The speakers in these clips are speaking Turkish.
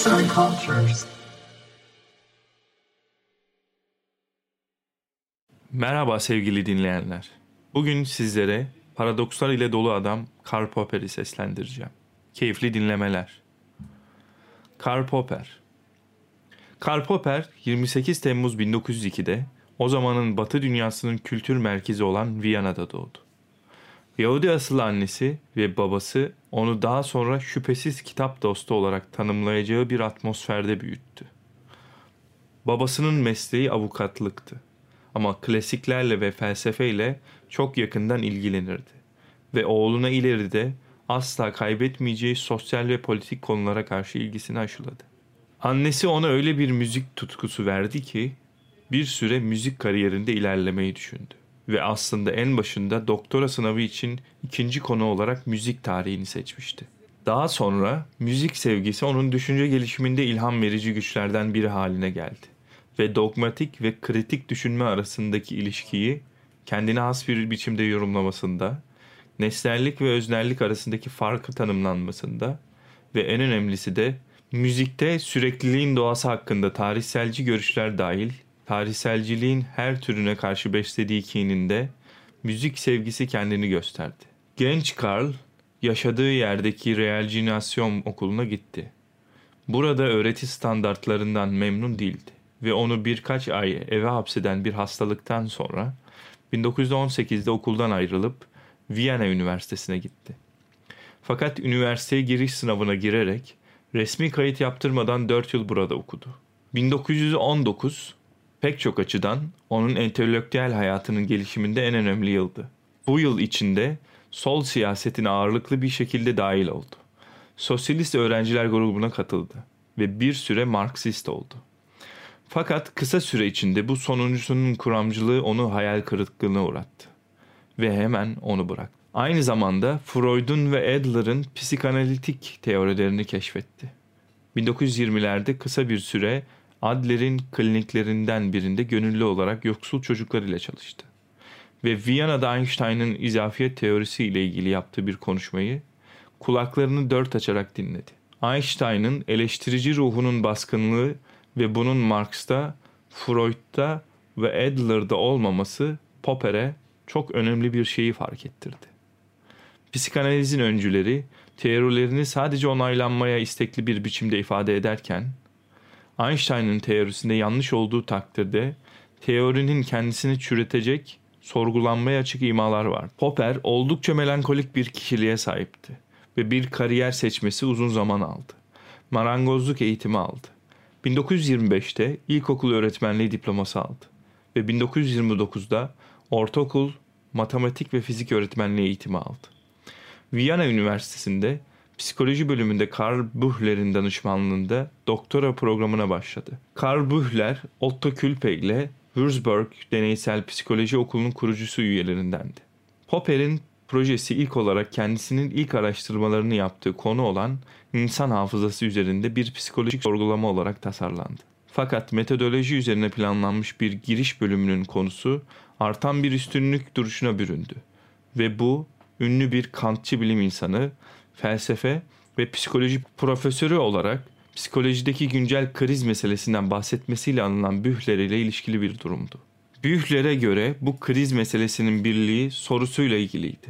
Arts and Cultures. Merhaba sevgili dinleyenler. Bugün sizlere paradokslar ile dolu adam Karl Popper'i seslendireceğim. Keyifli dinlemeler. Karl Popper Karl Popper 28 Temmuz 1902'de o zamanın Batı dünyasının kültür merkezi olan Viyana'da doğdu. Yahudi asıllı annesi ve babası onu daha sonra şüphesiz kitap dostu olarak tanımlayacağı bir atmosferde büyüttü. Babasının mesleği avukatlıktı ama klasiklerle ve felsefeyle çok yakından ilgilenirdi ve oğluna ileride asla kaybetmeyeceği sosyal ve politik konulara karşı ilgisini aşıladı. Annesi ona öyle bir müzik tutkusu verdi ki bir süre müzik kariyerinde ilerlemeyi düşündü ve aslında en başında doktora sınavı için ikinci konu olarak müzik tarihini seçmişti. Daha sonra müzik sevgisi onun düşünce gelişiminde ilham verici güçlerden biri haline geldi ve dogmatik ve kritik düşünme arasındaki ilişkiyi kendine has bir biçimde yorumlamasında, nesnellik ve öznellik arasındaki farkı tanımlanmasında ve en önemlisi de müzikte sürekliliğin doğası hakkında tarihselci görüşler dahil tarihselciliğin her türüne karşı beslediği kininde müzik sevgisi kendini gösterdi. Genç Karl yaşadığı yerdeki Realginasyon okuluna gitti. Burada öğreti standartlarından memnun değildi ve onu birkaç ay eve hapseden bir hastalıktan sonra 1918'de okuldan ayrılıp Viyana Üniversitesi'ne gitti. Fakat üniversiteye giriş sınavına girerek resmi kayıt yaptırmadan 4 yıl burada okudu. 1919 pek çok açıdan onun entelektüel hayatının gelişiminde en önemli yıldı. Bu yıl içinde sol siyasetine ağırlıklı bir şekilde dahil oldu. Sosyalist öğrenciler grubuna katıldı ve bir süre Marksist oldu. Fakat kısa süre içinde bu sonuncusunun kuramcılığı onu hayal kırıklığına uğrattı ve hemen onu bıraktı. Aynı zamanda Freud'un ve Adler'ın psikanalitik teorilerini keşfetti. 1920'lerde kısa bir süre Adler'in kliniklerinden birinde gönüllü olarak yoksul çocuklar ile çalıştı. Ve Viyana'da Einstein'ın izafiyet teorisi ile ilgili yaptığı bir konuşmayı kulaklarını dört açarak dinledi. Einstein'ın eleştirici ruhunun baskınlığı ve bunun Marx'ta, Freud'da ve Adler'da olmaması Popper'e çok önemli bir şeyi fark ettirdi. Psikanalizin öncüleri teorilerini sadece onaylanmaya istekli bir biçimde ifade ederken Einstein'ın teorisinde yanlış olduğu takdirde teorinin kendisini çürütecek, sorgulanmaya açık imalar var. Popper oldukça melankolik bir kişiliğe sahipti ve bir kariyer seçmesi uzun zaman aldı. Marangozluk eğitimi aldı. 1925'te ilkokul öğretmenliği diploması aldı ve 1929'da ortaokul, matematik ve fizik öğretmenliği eğitimi aldı. Viyana Üniversitesi'nde psikoloji bölümünde Karl Bühler'in danışmanlığında doktora programına başladı. Karl Bühler, Otto Külpe ile Würzburg Deneysel Psikoloji Okulu'nun kurucusu üyelerindendi. Popper'in projesi ilk olarak kendisinin ilk araştırmalarını yaptığı konu olan insan hafızası üzerinde bir psikolojik sorgulama olarak tasarlandı. Fakat metodoloji üzerine planlanmış bir giriş bölümünün konusu artan bir üstünlük duruşuna büründü. Ve bu ünlü bir Kantçı bilim insanı felsefe ve psikoloji profesörü olarak psikolojideki güncel kriz meselesinden bahsetmesiyle anılan Bühler ile ilişkili bir durumdu. Bühler'e göre bu kriz meselesinin birliği sorusuyla ilgiliydi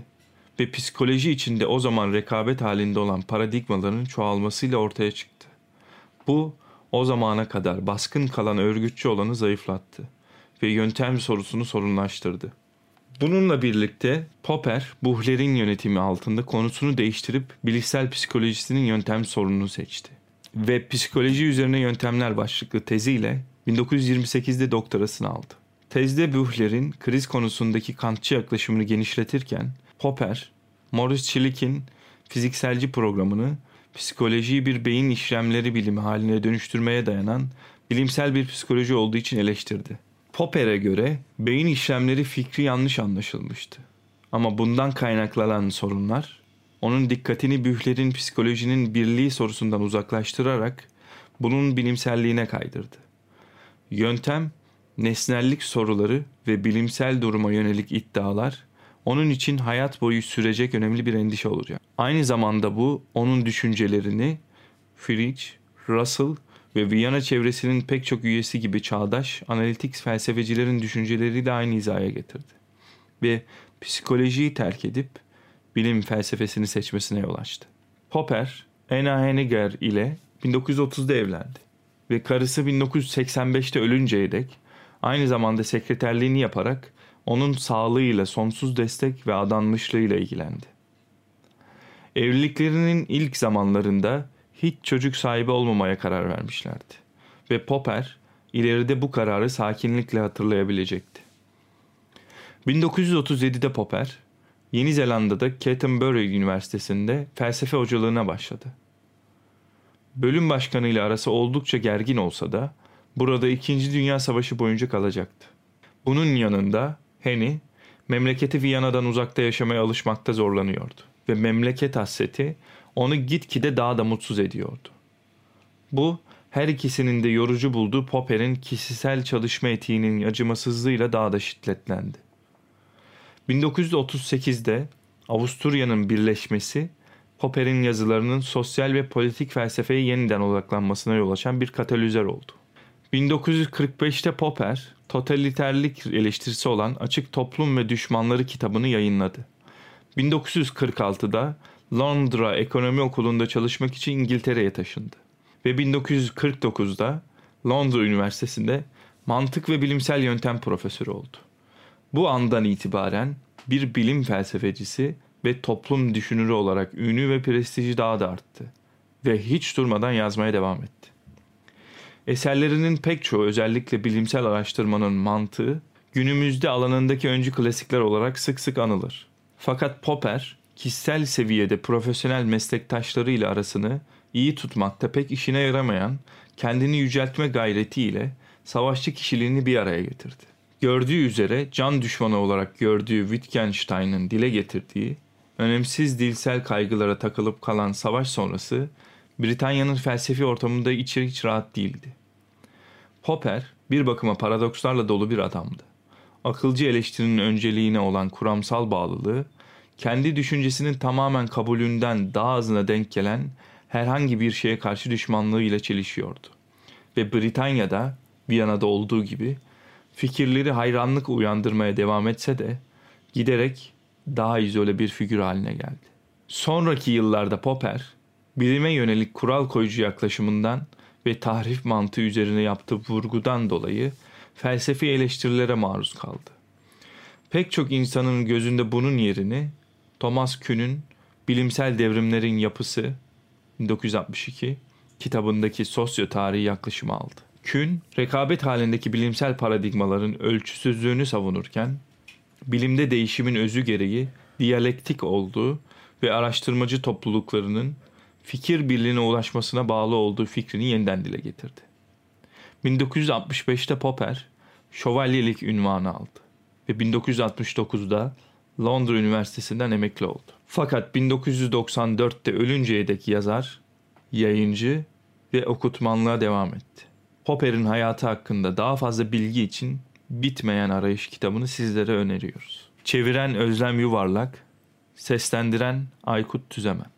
ve psikoloji içinde o zaman rekabet halinde olan paradigmaların çoğalmasıyla ortaya çıktı. Bu o zamana kadar baskın kalan örgütçü olanı zayıflattı ve yöntem sorusunu sorunlaştırdı. Bununla birlikte Popper, Buhler'in yönetimi altında konusunu değiştirip bilişsel psikolojisinin yöntem sorununu seçti. Ve psikoloji üzerine yöntemler başlıklı teziyle 1928'de doktorasını aldı. Tezde Buhler'in kriz konusundaki kantçı yaklaşımını genişletirken Popper, Morris Schlick'in fizikselci programını psikolojiyi bir beyin işlemleri bilimi haline dönüştürmeye dayanan bilimsel bir psikoloji olduğu için eleştirdi. Popper'e göre beyin işlemleri fikri yanlış anlaşılmıştı. Ama bundan kaynaklanan sorunlar onun dikkatini bühlerin psikolojinin birliği sorusundan uzaklaştırarak bunun bilimselliğine kaydırdı. Yöntem, nesnellik soruları ve bilimsel duruma yönelik iddialar onun için hayat boyu sürecek önemli bir endişe olacak. Aynı zamanda bu onun düşüncelerini Friedrich Russell ve Viyana çevresinin pek çok üyesi gibi çağdaş analitik felsefecilerin düşünceleri de aynı hizaya getirdi. Ve psikolojiyi terk edip bilim felsefesini seçmesine yol açtı. Popper, Anna Henniger ile 1930'da evlendi ve karısı 1985'te ölünceye dek aynı zamanda sekreterliğini yaparak onun sağlığıyla sonsuz destek ve adanmışlığıyla ilgilendi. Evliliklerinin ilk zamanlarında hiç çocuk sahibi olmamaya karar vermişlerdi. Ve Popper ileride bu kararı sakinlikle hatırlayabilecekti. 1937'de Popper, Yeni Zelanda'da Canterbury Üniversitesi'nde felsefe hocalığına başladı. Bölüm başkanı ile arası oldukça gergin olsa da burada 2. Dünya Savaşı boyunca kalacaktı. Bunun yanında Henny, memleketi Viyana'dan uzakta yaşamaya alışmakta zorlanıyordu ve memleket hasreti onu gitgide daha da mutsuz ediyordu. Bu her ikisinin de yorucu bulduğu Popper'in kişisel çalışma etiğinin acımasızlığıyla daha da şiddetlendi. 1938'de Avusturya'nın birleşmesi Popper'in yazılarının sosyal ve politik felsefeye yeniden odaklanmasına yol açan bir katalizör oldu. 1945'te Popper, totaliterlik eleştirisi olan Açık Toplum ve Düşmanları kitabını yayınladı. 1946'da Londra Ekonomi Okulu'nda çalışmak için İngiltere'ye taşındı. Ve 1949'da Londra Üniversitesi'nde mantık ve bilimsel yöntem profesörü oldu. Bu andan itibaren bir bilim felsefecisi ve toplum düşünürü olarak ünü ve prestiji daha da arttı ve hiç durmadan yazmaya devam etti. Eserlerinin pek çoğu özellikle bilimsel araştırmanın mantığı günümüzde alanındaki öncü klasikler olarak sık sık anılır. Fakat Popper kişisel seviyede profesyonel meslektaşlarıyla arasını iyi tutmakta pek işine yaramayan kendini yüceltme gayretiyle savaşçı kişiliğini bir araya getirdi. Gördüğü üzere can düşmanı olarak gördüğü Wittgenstein'ın dile getirdiği önemsiz dilsel kaygılara takılıp kalan savaş sonrası Britanya'nın felsefi ortamında içi hiç rahat değildi. Popper bir bakıma paradokslarla dolu bir adamdı. Akılcı eleştirinin önceliğine olan kuramsal bağlılığı, kendi düşüncesinin tamamen kabulünden daha azına denk gelen herhangi bir şeye karşı düşmanlığıyla çelişiyordu. Ve Britanya'da, Viyana'da olduğu gibi fikirleri hayranlık uyandırmaya devam etse de giderek daha izole bir figür haline geldi. Sonraki yıllarda Popper, bilime yönelik kural koyucu yaklaşımından ve tahrif mantığı üzerine yaptığı vurgudan dolayı felsefi eleştirilere maruz kaldı. Pek çok insanın gözünde bunun yerini Thomas Kuhn'ün Bilimsel Devrimlerin Yapısı 1962 kitabındaki sosyo tarihi yaklaşımı aldı. Kuhn, rekabet halindeki bilimsel paradigmaların ölçüsüzlüğünü savunurken, bilimde değişimin özü gereği diyalektik olduğu ve araştırmacı topluluklarının fikir birliğine ulaşmasına bağlı olduğu fikrini yeniden dile getirdi. 1965'te Popper şövalyelik ünvanı aldı ve 1969'da Londra Üniversitesi'nden emekli oldu. Fakat 1994'te ölünceye dek yazar, yayıncı ve okutmanlığa devam etti. Popper'in hayatı hakkında daha fazla bilgi için Bitmeyen Arayış kitabını sizlere öneriyoruz. Çeviren Özlem Yuvarlak, seslendiren Aykut Tüzemen.